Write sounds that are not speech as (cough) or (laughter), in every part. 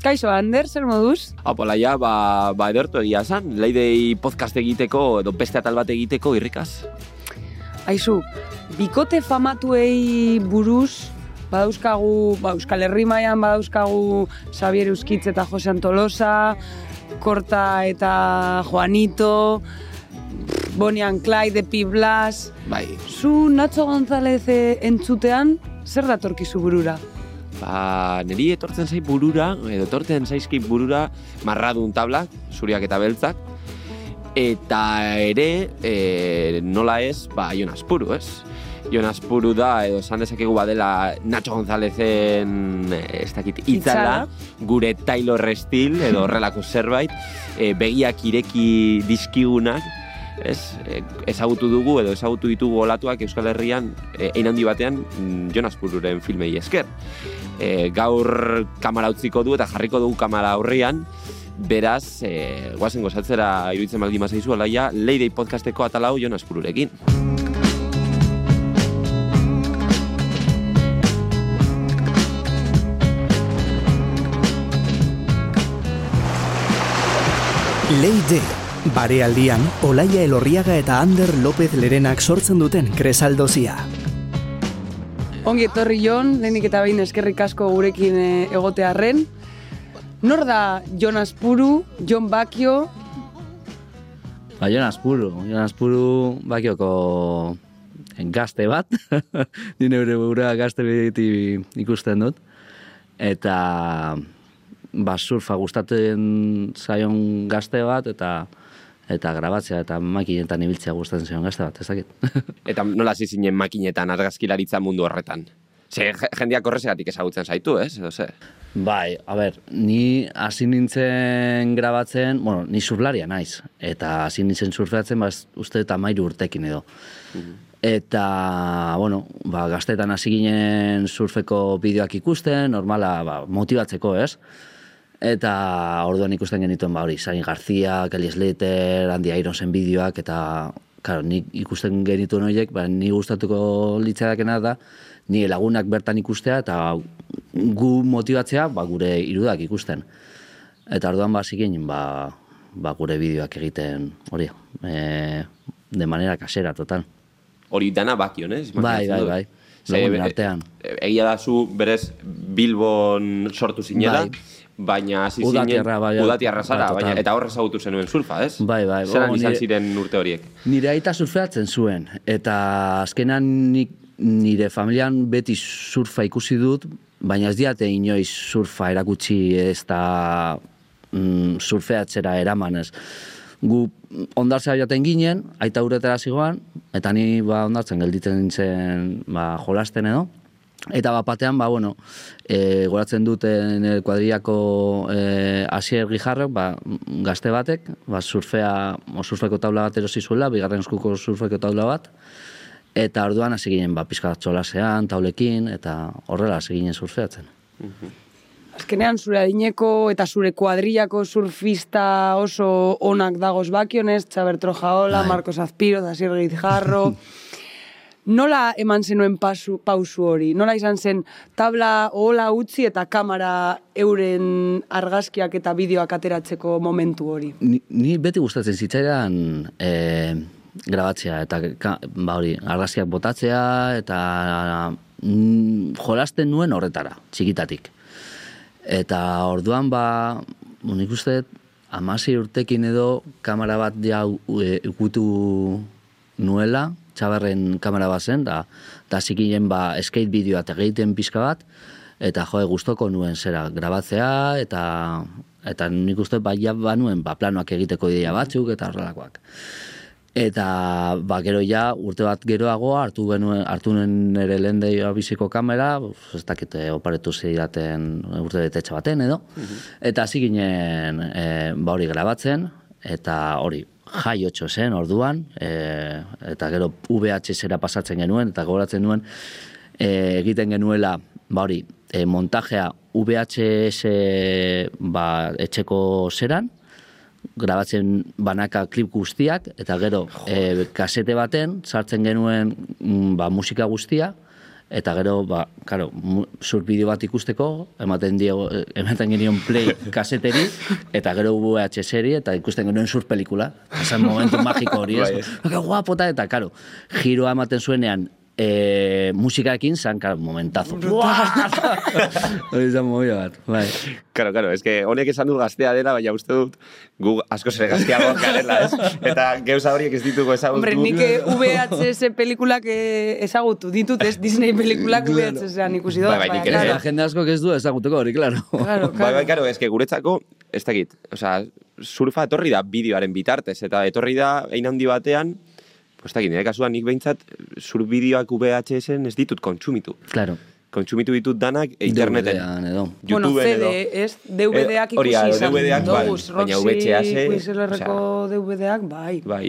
Kaixo, Ander, zer moduz? Apolaia, ba, ba edertu egia esan, leidei podcast egiteko edo beste atal bat egiteko irrikaz. Aizu, bikote famatuei buruz, badauzkagu, ba, Euskal Herri mailan badauzkagu Xavier Euskitz eta Jose Antolosa, Korta eta Juanito, Bonnie and Clyde, Epi Blas. Bai, Zu Nacho González eh, entzutean, zer datorkizu burura? Ba, niri etortzen zait burura, edo etortzen zaizkit burura, marradun tablak, zuriak eta beltzak, eta ere, e, nola ez, ba, Jonas Puru, ez? Jonas Puru da, edo esan dezakegu badela Nacho Gonzálezen, eh, ez dakit, itzala, gure Taylor Stil, edo horrelako zerbait, e, begiak ireki dizkigunak, ez, e, ezagutu dugu edo ezagutu ditugu olatuak Euskal Herrian e, ein handi batean mm, Jonas Pururen filmei esker. E, gaur kamera utziko du eta jarriko dugu kamera aurrian, beraz, e, guazen gozatzera iruditzen baldin mazaizu, alaia, Leidei podcasteko atalau Jonas Pururekin. Leide, barealdian, Olaia Elorriaga eta Ander López Lerenak sortzen duten kresaldozia. Ongi etorri Jon, lehenik eta behin eskerrik asko gurekin eh, egotearren. Nor da Jonas Puru, Jon Bakio, Ba, Jonas Puru, Jonas Puru bakioko gazte bat, (laughs) nire eure burua gazte beti ikusten dut, eta ba, surfa gustatzen zaion gazte bat, eta eta grabatzea eta makinetan ibiltzea gustatzen zaion gazte bat, ez dakit. (laughs) Eta nola hasi zinen makinetan argazkilaritza mundu horretan? Ze, je- jendeak horrezegatik ezagutzen zaitu, ez? Edo ze? Bai, a ber, ni hasi nintzen grabatzen, bueno, ni surflaria naiz, eta hasi nintzen surfeatzen, ba, uste eta mairu urtekin edo. Eta, bueno, ba, gaztetan hasi ginen surfeko bideoak ikusten, normala, ba, motibatzeko, ez? Eta orduan ikusten genituen, ba, hori, Sani García, Kelly Slater, Andy Ironsen bideoak, eta, claro, nik ikusten genituen horiek, ba, ni gustatuko litzadakena da, ni lagunak bertan ikustea, eta gu motibatzea, ba, gure irudak ikusten. Eta orduan, ba, ginen, ba, ba, gure bideoak egiten, hori, e, de manera kasera, total. Hori dana bakion, ez? Bai, bai, bai. Lagunen artean. e- Egia da zu berez Bilbon sortu zinela, Bai. Baina hasi Udatiarra, zinen, bai, udatiarra zara, bai, baina, eta horre ezagutu zenuen surfa, ez? Bai, bai, Zeran bo, izan nire- ziren urte horiek? Nire aita surfeatzen zuen, eta azkenan nik, nire familian beti surfa ikusi dut, baina ez diate inoiz surfa erakutsi ez da mm, surfeatzera eramanez. Gu ondartzea jaten ginen, aita uretara zigoan, eta ni ba, ondartzen gelditzen nintzen ba, jolasten edo. Eta bat batean, ba, bueno, e, goratzen duten e, kuadriako e, Asier Gijarrok, ba, gazte batek, ba, surfea, o, surfeko taula bat erosi zuela, bigarren eskuko surfeko taula bat, eta orduan hasi ginen, ba, pizka txolasean, taulekin, eta horrela hasi ginen surfeatzen. Azkenean zure adineko eta zure kuadrillako surfista oso onak dagoz bakionez, Txaber Trojaola, Bai. Marcos Azpiro, Zasier Gizjarro. (laughs) Nola eman zenuen pasu, pausu hori? Nola izan zen tabla ola utzi eta kamera euren argazkiak eta bideoak ateratzeko momentu hori? Ni, ni beti gustatzen zitzaidan e, grabatzea eta ka, ba hori, argazkiak botatzea eta mm, jolasten nuen horretara, txikitatik. Eta orduan ba, nik uste amasi urtekin edo kamera bat ja e, ukutu nuela, txabarren kamera bat zen, da, da zikinen ba skate bideoa egiten pixka bat, eta joe gustoko nuen zera grabatzea, eta eta nik uste ba, ja banuen ba, planoak egiteko ideia batzuk, eta horrelakoak. Eta ba, gero ja, urte bat geroago hartu genuen hartu nuen nire lehen biziko kamera, ez dakit eh, oparetu zidaten urte betetxe baten edo. Eta hasi ginen e, ba hori grabatzen, eta hori jai otxo zen orduan, e, eta gero VHS-era pasatzen genuen, eta gogoratzen nuen e, egiten genuela, ba hori, e, montajea VHS ba, etxeko zeran, grabatzen banaka klip guztiak, eta gero e, kasete baten sartzen genuen mm, ba, musika guztia, Eta gero, ba, karo, mu- sur bideo bat ikusteko, ematen dio, ematen genion play kaseteri, eta gero VHS-eri, eta ikusten genuen sur pelikula. Esan momentu magiko hori, ez? Que guapota, eta, karo, giroa ematen zuenean, e, musikarekin, zan, karo, momentazo. Hori izan movida bat, bai. Karo, karo, ez que honek esan du gaztea dela, baina uste dut gu asko ere gazteago garela, ez? Eta geuza horiek ez ditugu ezagutu. Hombre, nik eh, VHS pelikulak eh, ezagutu ditut, ez Disney pelikulak VHS-ean ikusi dut. Bai, bai, nik ere. Jende asko ez du ezaguteko hori, klaro. Claro, Bai, bai, claro. karo, ez que guretzako, ez dakit, osea, surfa etorri da bideoaren bitartez, eta etorri da ein handi batean, pues dakit, nire kasuan nik behintzat, sur bideoak VHS-en ez ditut kontsumitu. Claro. Kontsumitu ditut danak interneten. DVD-an edo. Bueno, YouTubeen CD, edo. ez? DVD-ak Eh, hori, ikusi izan DVD-ak, bai, baina Roxy, VHS, Quicksilverreko DVD-ak, bai. Bai,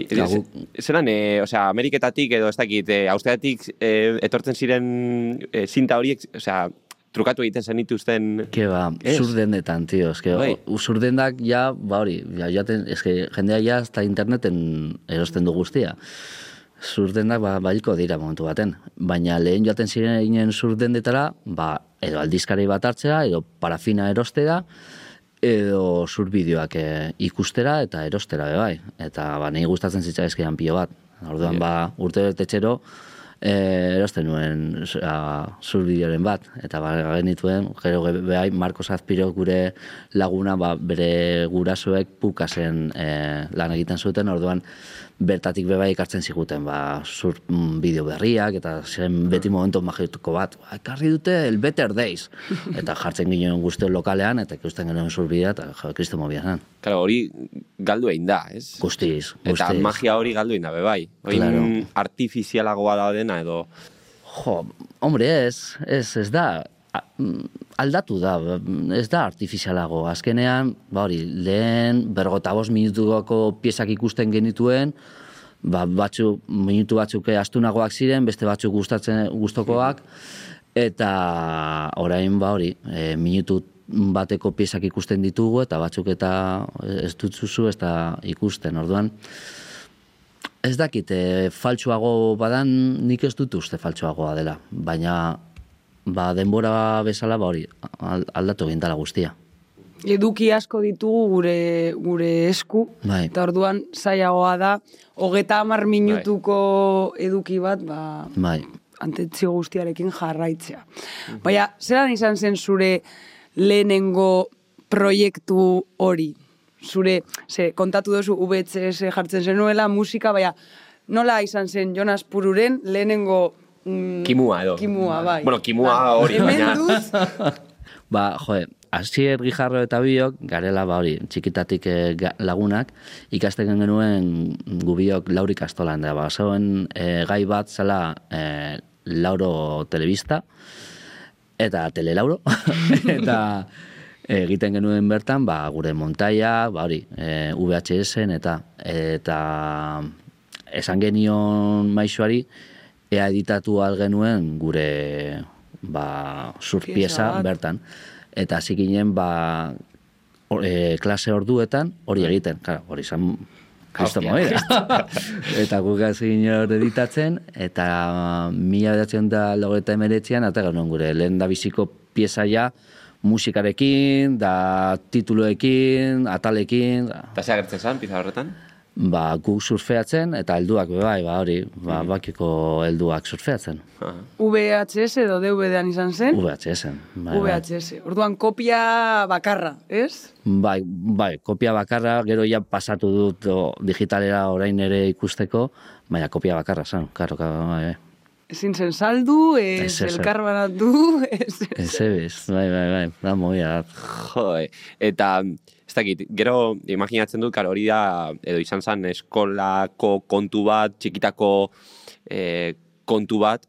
zelan, e, osea, Ameriketatik edo ez dakit, e, Austriatik e, etortzen ziren e, zinta horiek, osea, trukatu egiten zen dituzten... Ke ba, Ez. zurdendetan, tio, eske, Bai. o- zurdendak ja, ba hori, ja, jaten, eske, jendea ja hasta interneten erosten du guztia. Zurdendak ba, baliko dira momentu baten. Baina lehen joaten ziren zurdendetara, ba, edo aldizkari bat hartzea, edo parafina erostera, edo zur bideoak eh, ikustera eta erostera bai. Eta ba, nahi gustatzen zitzaizkidan pilo bat. Orduan ba, urte betetxero, eh, erosten nuen osea, zur bideoren bat. Eta ba, genituen, gero ge- behai, Marcos Azpiro gure laguna, ba, bere gurasoek pukasen eh, lan egiten zuten, orduan bertatik bebai ekartzen ziguten, ba, zur mm, bideo berriak, eta zen beti momentu magituko bat, ba, ekarri dute el Better Days. (laughs) Eta jartzen ginen guztio lokalean, eta ikusten genuen zur bidea, eta jo, kristo mobia zen. Claro, hori galdu egin da, ez? Guztiz, Eta guztiz. magia hori galdu egin da, be bai. Oin Claro. artifizialagoa da dena edo... Jo, hombre, ez, ez, ez da, mm, aldatu da, ez da artifizialago. Azkenean, ba hori, lehen bergota bost minutuko piezak ikusten genituen, ba, batzu, minutu batzuk astunagoak ziren, beste batzuk gustatzen gustokoak, eta orain ba hori, e, minutu bateko piezak ikusten ditugu, eta batzuk eta ez dutzuzu ez da ikusten, orduan, Ez dakit, e, faltsuago badan nik ez dut uste faltsuagoa dela, baina ba, denbora bezala ba hori al- aldatu egin dela guztia. Eduki asko ditugu gure, gure esku, Bai. eta orduan zailagoa da, hogeta hamar minutuko eduki bat, ba, Bai, antetzio guztiarekin jarraitzea. Baina, zelan izan zen zure lehenengo proiektu hori? Zure, ze, kontatu duzu VHS jartzen zenuela, musika, baina nola izan zen Jonas Pururen lehenengo... Mm, Kimua edo. Kimua, bai. Bueno, kimua hori, Hemen baina- (laughs) ba, joe, Asier Gijarro eta biok, garela ba hori, txikitatik eh, lagunak, ikasten genuen gubiok lauri kastolan, da, ba, zeuen eh, gai bat zela eh, lauro telebista, eta telelauro, (laughs) eta egiten genuen bertan, ba, gure montaia, ba, hori, e, VHS-en, eta, eta esan genion maixuari, ea editatu al genuen gure ba, surpieza bertan. Eta hasi ginen, ba, or- e, klase orduetan hori egiten, claro, hori izan Kristo movida. (laughs) eta guk hasi ginen hor editatzen, eta mila bedatzen da logeta emeretzean, eta genuen gure lehen da biziko pieza ja, musikarekin, da tituluekin, atalekin, Eta ze agertzen zen, pizza horretan? Ba, guk surfeatzen, eta helduak bai, ba hori, ba, bakiko helduak surfeatzen. VHS edo DVD-an izan zen? VHS-en. Bai, bai. VHS. Orduan kopia bakarra, ez? Bai, bai, kopia bakarra, gero ja pasatu dut o, digitalera orain ere ikusteko, baina kopia bakarra zen, karo, karo, bai, bai. Ezin zen saldu, ez Ez, ez, ez. elkarbanatu, (laughs) ez, ez. Ez ebiz, bai, bai, bai, da movida bat. Joe, eta ez dakit, gero imaginatzen dut, karo, hori da, edo izan zen eskolako kontu bat, txikitako eh, kontu bat,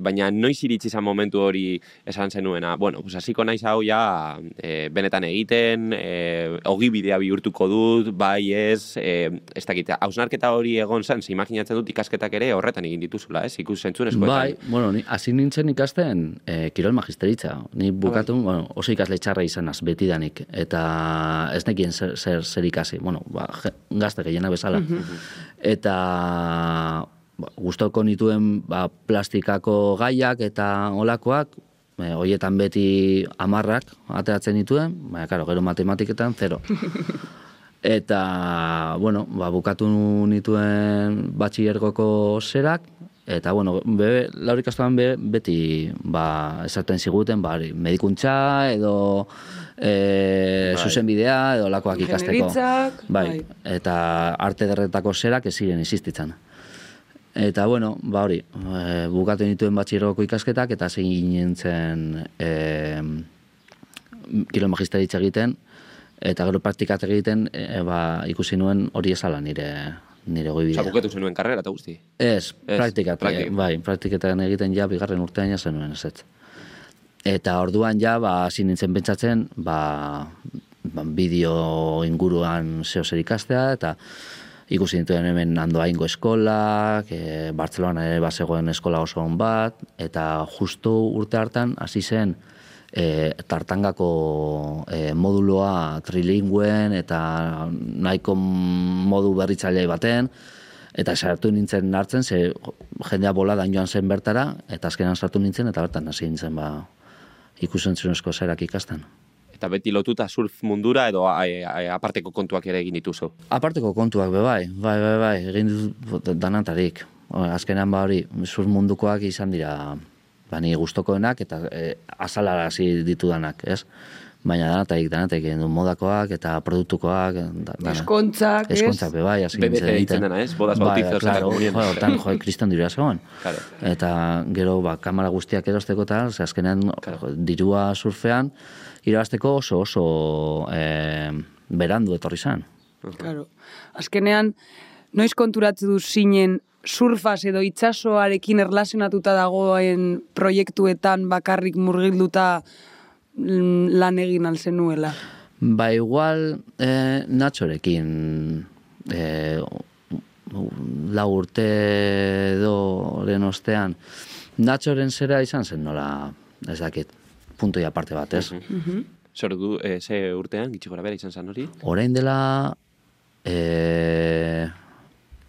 baina noiz iritsi izan momentu hori esan zenuena. Bueno, pues hasiko naiz hau ja eh, benetan egiten, eh, ogibidea bihurtuko dut, bai ez, eh, ez dakit, hausnarketa hori egon zen, ze imaginatzen dut ikasketak ere horretan egin dituzula, ez, ikus zentzun Bai, bueno, ni, hasi nintzen ikasten eh, kirol magisteritza. Ni bukatu, bueno, oso ikasle txarra izanaz, betidanik. Eta ez nekien zer, zer, zer ikasi. Bueno, ba, gazte gehiena bezala. Eta ba, gustoko nituen ba, plastikako gaiak eta olakoak, e, hoietan beti amarrak ateratzen nituen, baina, karo, gero matematiketan, zero. (laughs) Eta, bueno, ba, bukatu nituen batxillergoko zerak, eta, bueno, be, laurik astuan be, beti, ba, esaten ziguten, ba, medikuntza, edo e, Bai. zuzenbidea, edo lakoak ikasteko. Bai, bai. eta arte derretako zerak ez ziren existitzen. Eta, bueno, ba hori, e, bukatu nituen batxirroko ikasketak, eta zein nintzen e, kilo magisteritza egiten, eta gero praktikat egiten, e, ba, ikusi nuen hori esala nire, nire goi bidea. bukatu zenuen karrera eta guzti. Ez, Ez, praktikat, praktik- bai, praktiketan egiten ja, bigarren urtean ja zenuen ez ez. Eta orduan ja, ba, hasi nintzen pentsatzen, ba, ba, bideo inguruan zeo zer ikastea, eta ikusi nituen hemen andoaingo eskolak, e, Bartzelona ere bazegoen eskola oso on bat, eta justu urte hartan hasi zen e, tartangako e, moduloa trilingüen eta nahiko modu berritzaile baten, eta sartu nintzen hartzen, ze jendea bola joan zen bertara, eta azkenan sartu nintzen, eta bertan hasi nintzen ba, ikusentzunezko zerak ikasten. Eta beti lotuta surf mundura edo a, a, aparteko kontuak ere egin dituzu. Aparteko kontuak be bai, bai, bai, bai, egin dut danatarik. O, Azkenean ba hori, zur mundukoak izan dira ba ni gustokoenak eta e, azalarazi ditudanak, ez? Baina danatarik, danatarik egin du modakoak eta produktukoak. Da. Eskontzak, ez? Eskontzak be bai, hasi nintzen egiten. dena, ez? Bodas, bai, bautizos, eta claro, komuniones. jo, kriston dira zegoen. Claro. Eta gero, ba, kamera guztiak erosteko ze azkenean, jo, dirua surfean, irabazteko oso oso e, berandu etorri zen. Claro. Azkenean, noiz konturatze du zinen surfaz edo itsasoarekin erlazionatuta dagoen proiektuetan bakarrik murgilduta mm, lan egin alzenuela. Ba, igual, e, Natxorekin e, lau urte edo ostean, Natxoren zera izan zen nola, ez dakit, punto y aparte bat, ez? Zer du, e, ze urtean, gitxi gora bera izan zen hori? Orain dela e,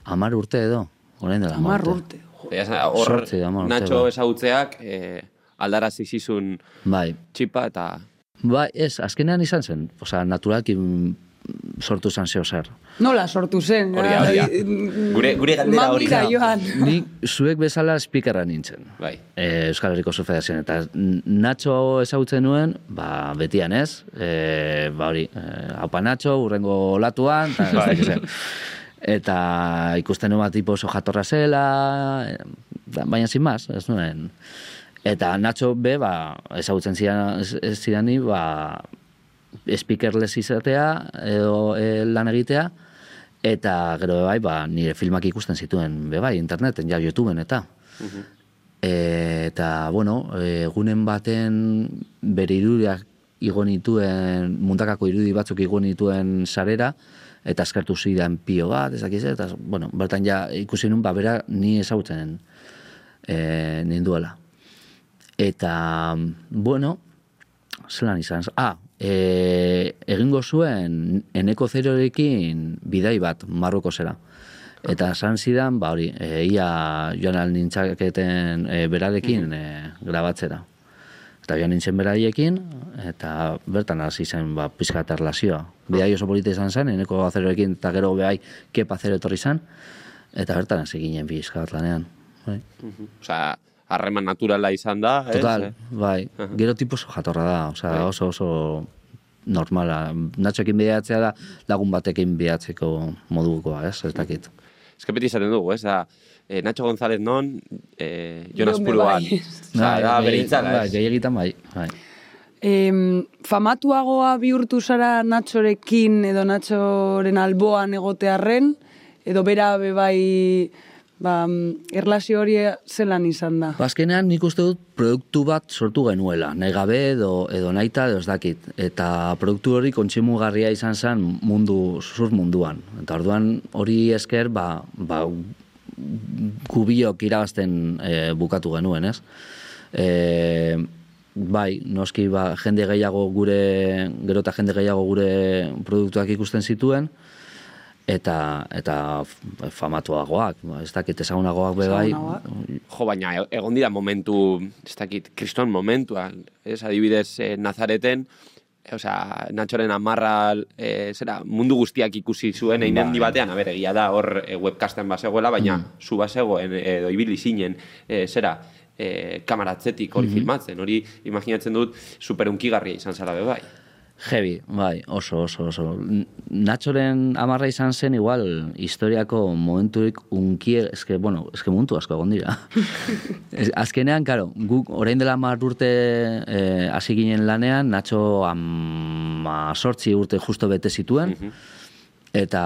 amar urte edo, orain dela amar Hamar urte. urte. E, hor, Zortzi, hamar urte, Nacho bai. ezagutzeak e, aldarazi zizun Bai, txipa eta... bai, ez, azkenean izan zen, osea, naturalki sortu zen zeo zer. Nola sortu zen? Hori da, hori da. Ai, Gure, gure galdera hori da. joan. Nik zuek bezala speakerra nintzen. Bai. e, Euskal Herriko Surf Federazioan. Eta Nacho ezagutzen nuen, ba, betian ez, e, ba hori, e, haupa Nacho, urrengo olatuan, eta, ez dakit zer. eta ikusten nuen bat tipo oso jatorra zela, e, da- baina sin más, ez nuen. Eta Nacho be, ba, ezagutzen zidan, ez- ez zidani, ba, speakerless izatea, edo e, lan egitea, eta gero bai, ba, nire filmak ikusten zituen, be bai, interneten, ja, YouTubeen eta. E, eta, bueno, e, egunen baten bere irudiak igo nituen, mundakako irudi batzuk igo nituen sarera, eta eskertu zidan pio bat, ez dakiz, eta, bueno, bertan ja ikusi nun, ba, bera, ni ezagutzen e, ninduela. Eta, bueno, zelan izan, ah, e, egingo zuen eneko zerorekin bidai bat Marroko zera. Eta esan zidan, ba hori, e, ia joan al nintzaketen e, berarekin e, grabatzera. Eta joan nintzen beraiekin, eta bertan hasi zen ba, pizka eta erlazioa. Bidai oso polita izan zen, eneko azerorekin, eta gero behai kepa zero etorri zen, eta bertan hasi ginen pizka bat lanean. Bai. Osea, harreman naturala izan da, ez? Total, Eh? bai. Gero tipo oso jatorra da, osea, Bai. oso oso normala. Natxoekin bidatzea da lagun batekin bidatzeko modukoa, ez? Ez dakit. Ez que beti izaten dugu, ez? Da, e, Nacho González non, e, Jonas Puruan. bai. Da Bai, bere itzala, bai, ez? gehiegitan bai, bai. Em, famatuagoa bihurtu zara Natxorekin edo Natxoren alboan egotearren, edo bera be bai ba, erlazio hori zelan izan da. Bazkenean nik uste dut produktu bat sortu genuela, nahi gabe edo, edo naita edo ez dakit. Eta produktu hori kontximugarria izan zen mundu, zur munduan. Eta orduan hori esker, ba, ba, gubiok irabazten e, bukatu genuen, ez? E, bai, noski ba, jende gehiago gure, gero eta jende gehiago gure produktuak ikusten zituen, eta eta famatuagoak, ba, ez dakit ezagunagoak be bai. Jo, baina e- egon dira momentu, ez dakit, kriston momentuan, ez, adibidez, eh, Nazareten, e, osea, Natxoren amarra, e, zera, mundu guztiak ikusi zuen Bai. egin handi batean, egia da, hor e, webcasten bazegoela, baina Mm. zu bazegoen, edo ibili zinen, e, zera, e, kamaratzetik hori Mm-hmm. filmatzen, hori imaginatzen dut superunkigarria izan zara be bai. Heavy, bai, oso, oso, oso. Natxoren amarra izan zen igual historiako momenturik unkie, eske, bueno, eske muntu asko egon dira. (laughs) Azkenean, karo, guk orain dela mar urte eh, hasi ginen lanean, Natxo ama sortzi urte justo bete zituen, eta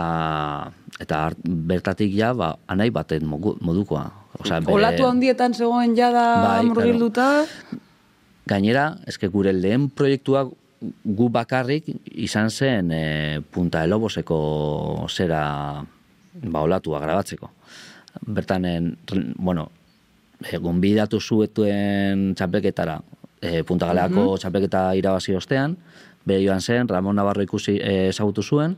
eta bertatik ja, ba, anai baten modukoa. Osea, bere- Olatu handietan zegoen jada Bai, murgilduta, Gainera, eske gure lehen proiektuak gu bakarrik izan zen e, Punta de Loboseko zera ba, olatua grabatzeko. Bertan, en, bueno, e, gonbidatu zuetuen txapelketara, e, Punta Galeako txapelketa irabazi ostean, bere joan zen, Ramon Navarro ikusi ezagutu zuen,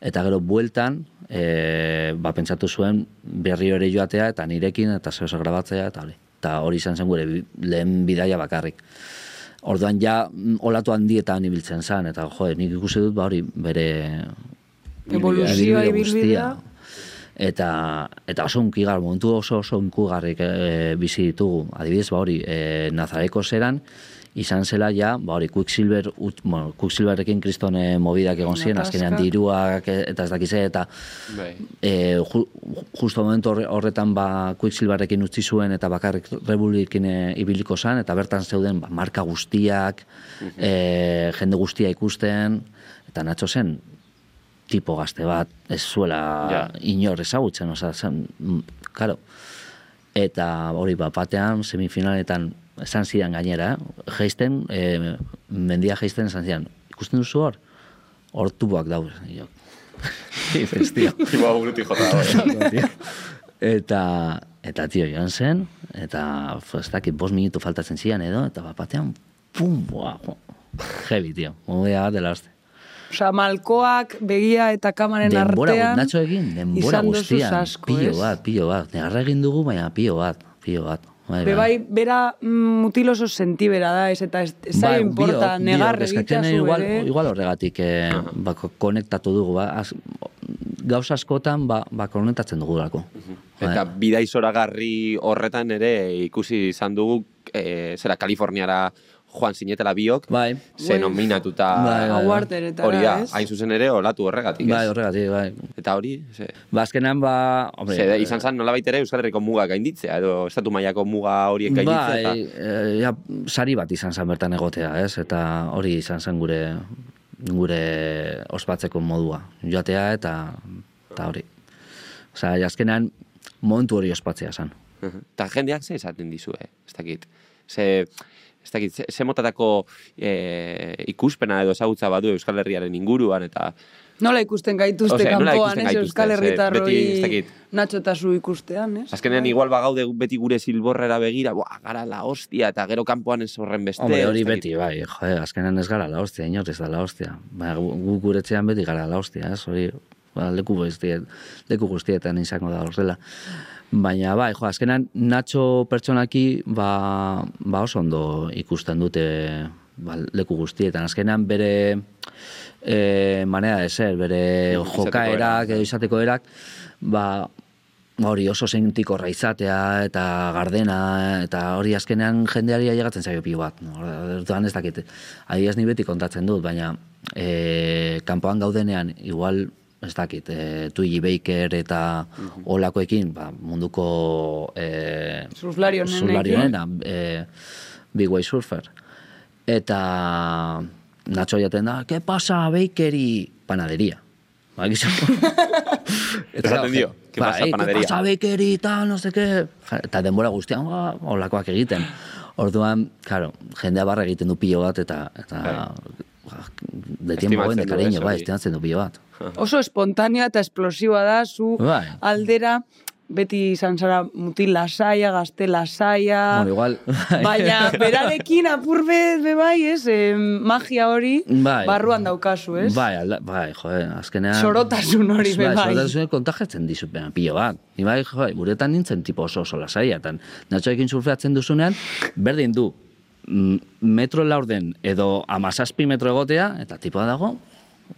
eta gero bueltan, e, ba, pentsatu zuen berri ere joatea, eta nirekin, eta zeo grabatzea, eta hori. Eta hori izan zen gure lehen bidaia bakarrik. Orduan ja mm, olatu handietan ibiltzen zen, eta jo, nik ikusi dut ba hori bere Evoluzioa, ibilbide ibilbidea. Eta, eta oso unkigar, momentu oso oso unkugarrik e, bizi ditugu. Adibidez, ba hori, e, Nazareko zeran, izan zela ja, ba hori, Quicksilver, ut, bueno, Quicksilverrekin kriston e, mobidak egon ziren, azkenean diruak e, eta ez dakize, eta Bai. e, ju, justo momentu horre- horretan ba Quicksilverrekin utzi zuen eta bakarrik Republikin e, ibiliko zan eta bertan zeuden ba, marka guztiak, e, jende guztia ikusten eta Nacho zen tipo gazte bat ez zuela Ja. inor ezagutzen, osea, zen, mm, claro. Eta hori bat batean semifinaletan esan zidan gainera, eh? geisten, e, mendia geisten esan zidan, ikusten duzu hor? Hor tuboak daude. I jo, Dices, tío. (laughs) Iba buruti jota. Tío. eta, eta tio, joan zen, eta f- ez dakit, bost minutu faltatzen zian edo, eta bat batean, pum, boa, jo. heavy, tio, movida bat dela hostia. Osea, malkoak, begia eta kamaren Denbora, artean. Nacho egin, denbora guztian, asko, pilo ez? bat, pilo bat, negarra egin dugu, baina pilo bat, pilo bat. Bai, Be bai, bera mm, mutil oso sentibera da, ez eta ez, ez Bai, importa, biok, negar egitea zu igual, igual horregatik eh, ba, ko- konektatu dugu, ba, az, gauza askotan ba, ba konektatzen dugulako. Eta bidai zoragarri horretan ere ikusi izan dugu, e, zera Kaliforniara joan zinetela biok, Bai. ze nominatuta Bai, bai, bai. Hori da, hain zuzen ere olatu horregatik, ez? Bai, horregatik, bai. Eta hori, ze, Ba, azkenan, ba, hombre, ze da, izan zen nolabait ere Euskal Herriko muga gainditzea, edo estatu mailako muga horiek gainditzea, Bai, eh, ja, sari bat izan zen bertan egotea, ez? Eta hori izan zen gure gure ospatzeko modua. Joatea eta eta hori. Osea, azkenan momentu hori ospatzea zen. eta eta jendeak ze esaten dizue, ez dakit. Ze, ez dakit, ze, motatako e, ikuspena edo ezagutza badu Euskal Herriaren inguruan, eta Nola ikusten gaituzte Osea, kanpoan, ikusten ez, Euskal Herritarroi dakit. Nacho eta zu ikustean, ez? azkenean igual bagaude beti gure zilborrera begira, boa, gara la hostia, eta gero kanpoan ez horren beste. Hombre, hori beti, bai, jo, azkenan ez gara la hostia, inor ez da la hostia. Ba, gu gu guretzean beti gara la hostia, ez? Hori, ba, leku guztiet, leku guztietan izango da horrela. Baina, bai, jo, azkenan Nacho pertsonaki, ba, ba oso ondo ikusten dute ba, leku guztietan. Azkenan bere e, manera de ser, bere jokaerak erak, edo izateko erak, ba, hori oso sentikorra izatea eta gardena eta hori azkenean jendeari ailegatzen zaio pilo bat. Orduan ez dakit. Adibidez ni beti kontatzen dut, baina e, kanpoan gaudenean igual ez dakit, e, Twiggy Baker eta olakoekin, ba, munduko e, Surflari honenekin. surflari honena, e, Big Way Surfer. Eta Nacho jaten da, ¿qué pasa, Bakeri? Panadería. Ba, gizu. (laughs) Esaten dio, ¿qué pasa, "Eh, panadería?" ¿Qué pasa, Bakeri? Tal, no sé qué. Ja, Eta denbora guztian, ba, olakoak egiten. Orduan, claro, jendea barra egiten du pilo bat, eta, eta Bai. De tiempo buen, de cariño, bai, estimatzen du pilo bat. (laughs) Oso espontánea eta explosiva da, zu Bai. aldera beti izan zara mutil lasaia, gazte lasaia. Bueno, igual. (laughs) Baina berarekin apur bet, be bai, ez, eh, magia hori Bai. barruan daukazu, ez? Bai, alda, bai, joe, azkenean... Sorotasun hori, be bai. Sorotasun kontajatzen dizut, baina pilo bat. Ni bai, joe, guretan nintzen tipo oso oso lasaia, eta natxoekin surfeatzen duzunean, berdin du, metro laurden edo amazazpi metro egotea, eta tipoa dago,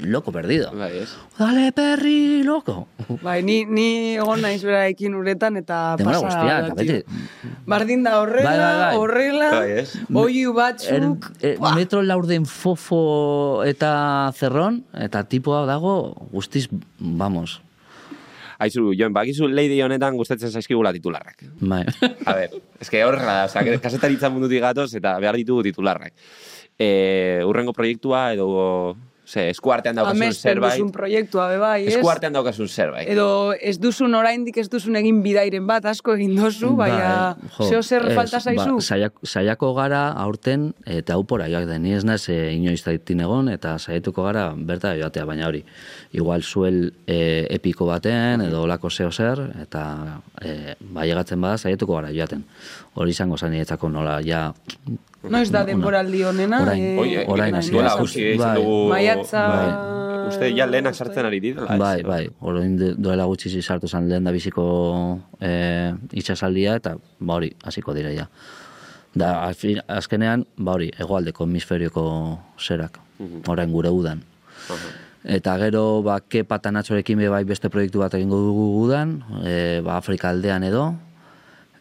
loko perdido. Bai, ez? Dale, perri, loko. Bai, ni, ni egon naiz berarekin uretan eta Demora pasa. guztia, tio. beti, Bardin da horrela, Bai, bai, bai. horrela, Bai, oiu Er, batzuk, e, metro laurden fofo eta zerron, eta tipoa dago guztiz, vamos, Aizu, Jon, bakizu Lady honetan gustatzen zaizkigula titularrak. bai. A ber, eske horrela da, osea, kasetaritza mundutik gatoz eta behar ditugu titularrak. E, urrengo proiektua edo, ze, eskuartean daukasun amesten zerbait. duzun proiektua, be bai, ez? Eskuartean daukasun zerbait. Edo ez duzun oraindik ez duzun egin bidairen bat, asko egin dozu, baina Bai, jo, zeo zer ez, falta zaizu? Ba, saiako gara aurten eta upora joak da. Ni ez naiz e, inoiz daitin egon eta saiatuko gara berta joatea, baina hori. Igual zuel e, epiko baten edo olako zeo zer eta e, baiagatzen bada saiatuko gara joaten. Hori izango zen niretzako nola ja Noiz da denboraldi honena? Orain. eh, Oie, orain orain, hasi da. Bai. dugu... Maiatza... Bai. Uste ja lehenak sartzen ari direla. ez? Bai, bai, orain de- duela gutxi sartu zen lehen da biziko e, itxasaldia eta ba hori, hasiko dira ja. Da, azkenean, ba hori, hegoaldeko hemisferioko zerak, orain gure udan. Eta gero, ba, kepa eta natxorekin be bai beste proiektu bat egingo dugu udan, e, ba, Afrika aldean edo,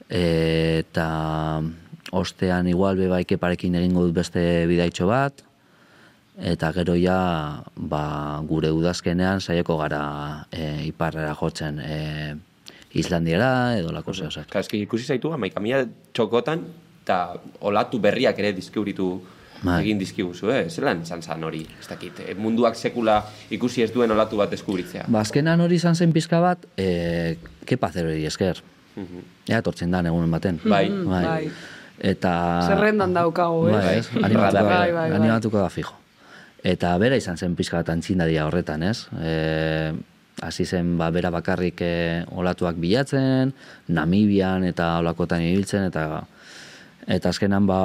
e, eta ostean igual be bai keparekin egingo dut beste bidaitxo bat, eta gero ja ba, gure udazkenean saieko gara e, iparrera jotzen e, Islandiara edo lako zeo zer. Claro, eski ikusi zaitu, amaika mila txokotan, eta olatu berriak ere dizkiuritu Bai. egin dizkiguzu, eh? Zelan izan zan hori, ez dakit, eh, munduak sekula ikusi ez duen olatu bat deskubritzea. Ba, azkenan hori izan zen pizka bat, e, kepa zerori esker. Ea tortzen da egunen baten. Bai. bai. Eta... Zerrendan daukago, ez? Bai, ez? Bai, Animatuko, bai, bai, bai. animatuko da fijo. Eta bera izan zen pizka bat antzindaria horretan, ez? E, hasi zen ba, bera bakarrik e, olatuak bilatzen, Namibian eta olakotan ibiltzen, eta eta azkenan ba,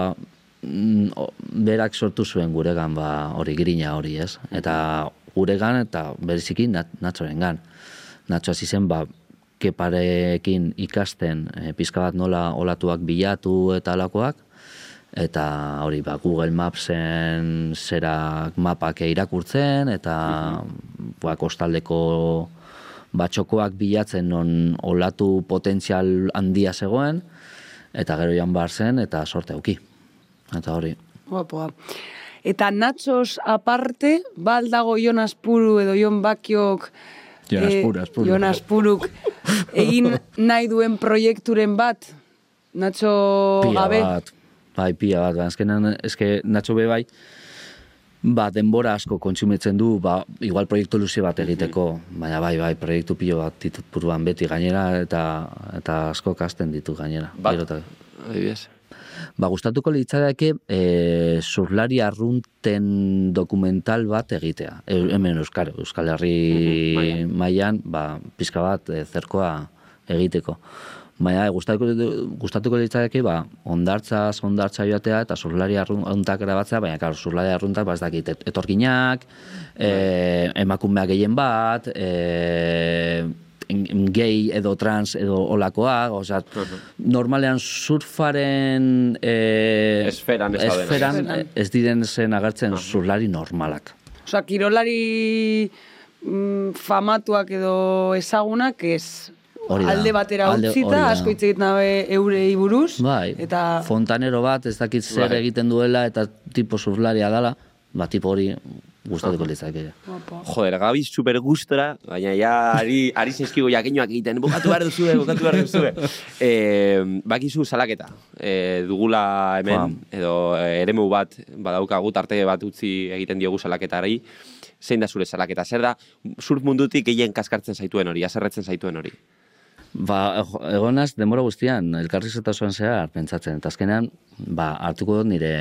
mm, berak sortu zuen guregan ba, hori grina hori, ez? Eta guregan eta bereziki nat, natxorengan. Natxo hasi zen ba, keparekin ikasten e, pizka bat nola olatuak bilatu eta alakoak, eta hori ba, Google Mapsen zerak mapak irakurtzen, eta ba, kostaldeko batxokoak bilatzen non olatu potentzial handia zegoen, eta gero joan behar zen, eta sorte auki. Eta hori, Guapoa. Eta Natxos aparte, bal dago Jon Aspuru edo Jon Bakiok Jon eh, Aspuru, Aspuru. Jon Aspuruk egin nahi duen proiekturen bat Natxo pila gabe. bat, bai, pila bat, ba, azkenan, eske Natxo be bai, ba, denbora asko kontsumitzen du, ba, igual proiektu luze bat egiteko, baina bai, bai, proiektu pilo bat ditut buruan beti gainera, eta eta asko kasten ditu gainera. Bat. Adibidez. Ba, gustatuko litzateke e, surlari arrunten dokumental bat egitea. E, hemen Euskal, Euskal Herri mailan. mailan, ba, pizka bat e, zerkoa egiteko. Baina, e, gustatuko, gustatuko litzateke, ba, ondartzaz, ondartza joatea, eta surlari arruntak grabatzea, baina, klar, surlari arruntak, ba, ez dakit, et- etorkinak, e, emakumeak gehien bat, e, gay edo trans edo olakoak, osea, normalean surfaren e, Esferan ez esferan ez diren zen agertzen surlari normalak. Osa, kirolari mm, famatuak edo ezagunak ez Hori da. alde batera Alde- utzita, asko hitz egiten dabe eurei buruz. Bai, Eta fontanero bat ez dakit zer Bai. egiten duela eta tipo surlaria dala, ba tipo hori gustatuko. Guapo. Joder, gabi super gustora, baina ja ari, ari zaizkigu jakinoak egiten, bukatu behar duzue, bukatu behar duzue. (laughs) e, bakizu salaketa, e, dugula hemen, edo e, eremu bat, badaukagu tarte bat utzi egiten diogu salaketari, zein da zure salaketa, zer da surf mundutik gehien kaskartzen zaituen hori, aserretzen zaituen hori. Ba, ego- egonaz, denbora guztian, elkarrizketasuan zehar pentsatzen. Eta azkenean, ba, hartuko dut nire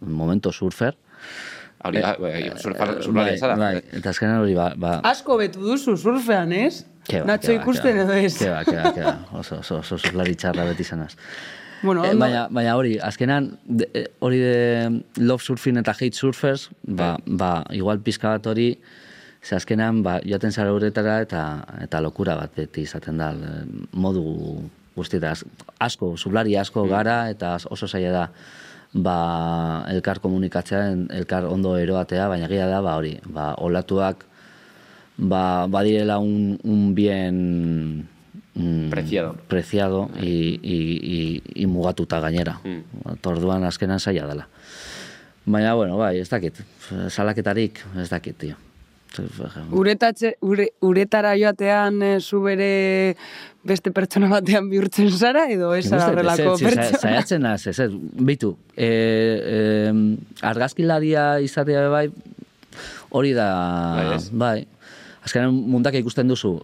momento surfer. Hori, surfar- eh, surflaria bai, zara. bai, eta azkenean hori, ba, ba, Asko betu duzu surfean, ez? Ke ba, Nacho ke ba, ikusten ke ba. edo ez? Ke ba, ke ba, ke ba. Oso, oso, oso, oso lari txarra beti zanaz. Bueno, ondo- baina, baina hori, azkenan, de, eh, hori de love surfing eta hate surfers, ba, ba igual pizka bat hori, ze azkenan, ba, joaten zara uretara eta, eta lokura bat beti izaten da, eh, modu guztieta, asko, zublari asko gara, eta oso zaila da, ba, elkar komunikatzea, elkar ondo eroatea, baina gira da, ba, hori, ba, olatuak, ba, badirela un, un bien mm, Preciado. preciado y, y, y, y mugatuta gainera. Mm. Torduan azkenan zaila dela. Baina, bueno, bai, ez dakit. Salaketarik, ez dakit, tio. Uretatze, ure, uretara joatean eh, zu bere beste pertsona batean bihurtzen zara edo ez horrelako pertsona? Zaiatzen naz, ez, ez, bitu, e, e, argazkilaria izatea bai, hori da, Bai, bai, azkenan mundak ikusten duzu,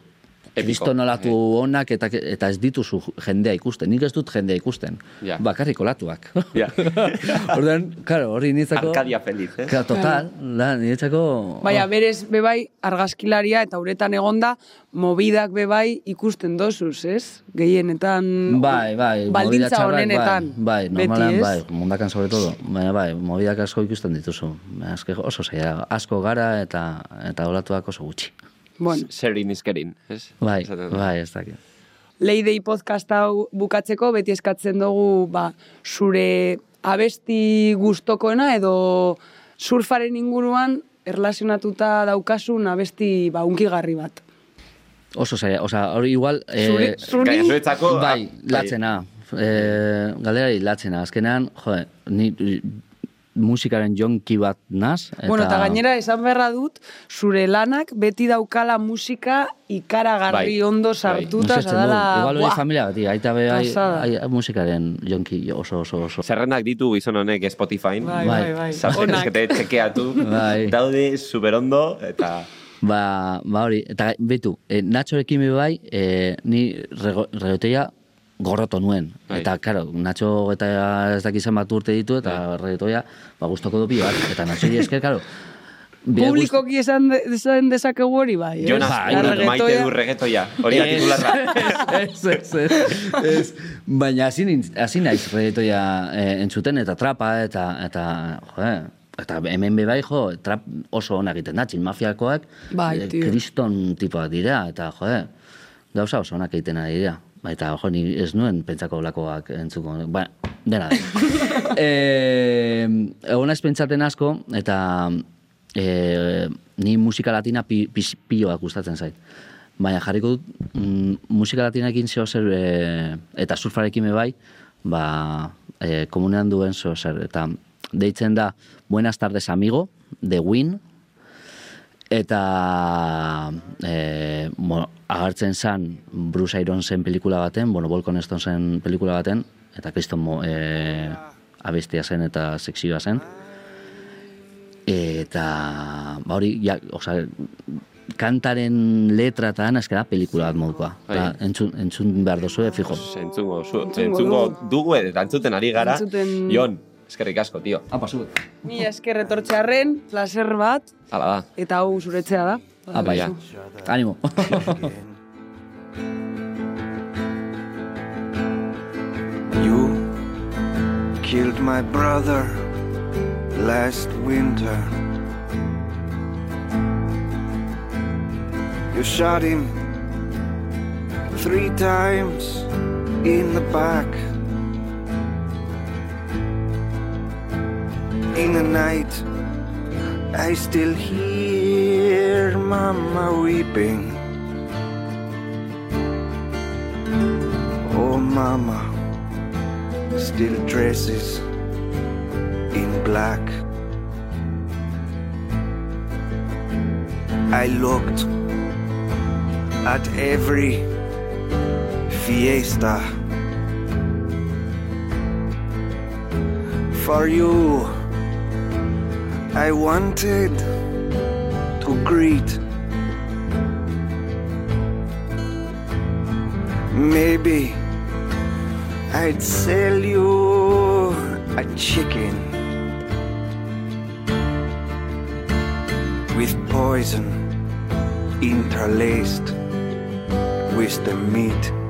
Epiko, kristonolatu onak eta, eta ez dituzu jendea ikusten. Nik ez dut jendea ikusten. Ja. Bakarrik olatuak. Ja. (laughs) Orduan, claro, hori niretzako... Arkadia feliz, eh? Claro, total, da, niretzako... Baina berez bebai argazkilaria eta uretan egonda mobidak bebai ikusten dozuz, ez? Gehienetan Bai, bai, baldintza txarrak, honenetan. Bai, bai normalean, beti, bai, mundakan sobre todo. Baina bai, mobidak asko ikusten dituzu. Azke oso zaila, asko gara eta eta olatuak oso gutxi. Bueno, Serin izkerin, ez? Bai, bai, ez dakit. Leidei podcast hau bukatzeko beti eskatzen dugu ba, zure abesti gustokoena edo surfaren inguruan erlazionatuta daukasun abesti ba, unkigarri bat. Oso zaila, osea, hori igual... Zuri, eh, zuri, zuretzako... bai, ah, latzena. Eh, galderari latzena. Azkenean, jo, ni musikaren jonki bat naz. Eta, Bueno, eta gainera esan beharra dut, zure lanak beti daukala musika ikaragarri Bai, ondo bai. sartuta, du. zadala... Igual hori familia bat, aita be, ai, ai, musikaren jonki oso, oso, oso. Zerrendak ditu gizon honek Spotify. Bai, Bai. bai, bai. Zaten txekeatu. Bai. Daude superondo eta... Ba, ba hori, eta betu, e, Nachorekin be bai, e, ni rego- regotoia gorroto nuen. Bai. Eta, karo, Nacho eta ez dakizan bat urte ditu, eta regotoia, ba, gustoko du bat. Eta Nacho esker, karo, Publikoki esan, de, esan dezakegu hori bai, ez? Jonas, Bai, maite du reggaetoia. Hori titularra. (laughs) ez, ez, ez, ez. Baina hasi naiz reggaetoia eh, entzuten eta trapa eta eta joe, eta hemen be bai jo, trap oso ona egiten da, txin mafiakoak, Bai, eh, tio. kriston tipoak dira eta joe, gauza oso onak egiten ari dira. Ba, jo, ni ez nuen pentsako lakoak entzuko. Ba, dena (laughs) eh, egon naiz pentsaten asko eta eh, ni musika latina pi, pis- piloak gustatzen zait. Baina jarriko dut mm, musika latinaekin zeo zer e, eta surfarekin be bai, ba, e, komunean duen zeo zer. Eta deitzen da Buenas tardes amigo, de Win, eta e, bueno, agartzen zan Bruce Ironsen pelikula baten, bueno, Volcon Stonesen pelikula baten, eta kriston mo, e, abestia zen eta sekzioa zen. Eta, ba hori, ja, oza, kantaren letra eta pelikula bat modukoa. Eta entzun, entzun behar dozu, fijo. Entzungo, zu, Entzungo entzungo dugu eta entzuten ari gara. Entzuten- Jon, eskerrik asko, tio. Apa, zu. Ni esker etortzearren, placer bat, Hala da. eta hau zuretzea da. Apa, ja. Animo. You killed my brother last winter. You shot him three times in the back. In the night, I still hear Mama weeping. Oh, Mama still dresses in black. I looked at every fiesta. For you, I wanted to greet. Maybe I'd sell you a chicken with poison interlaced. with the meat.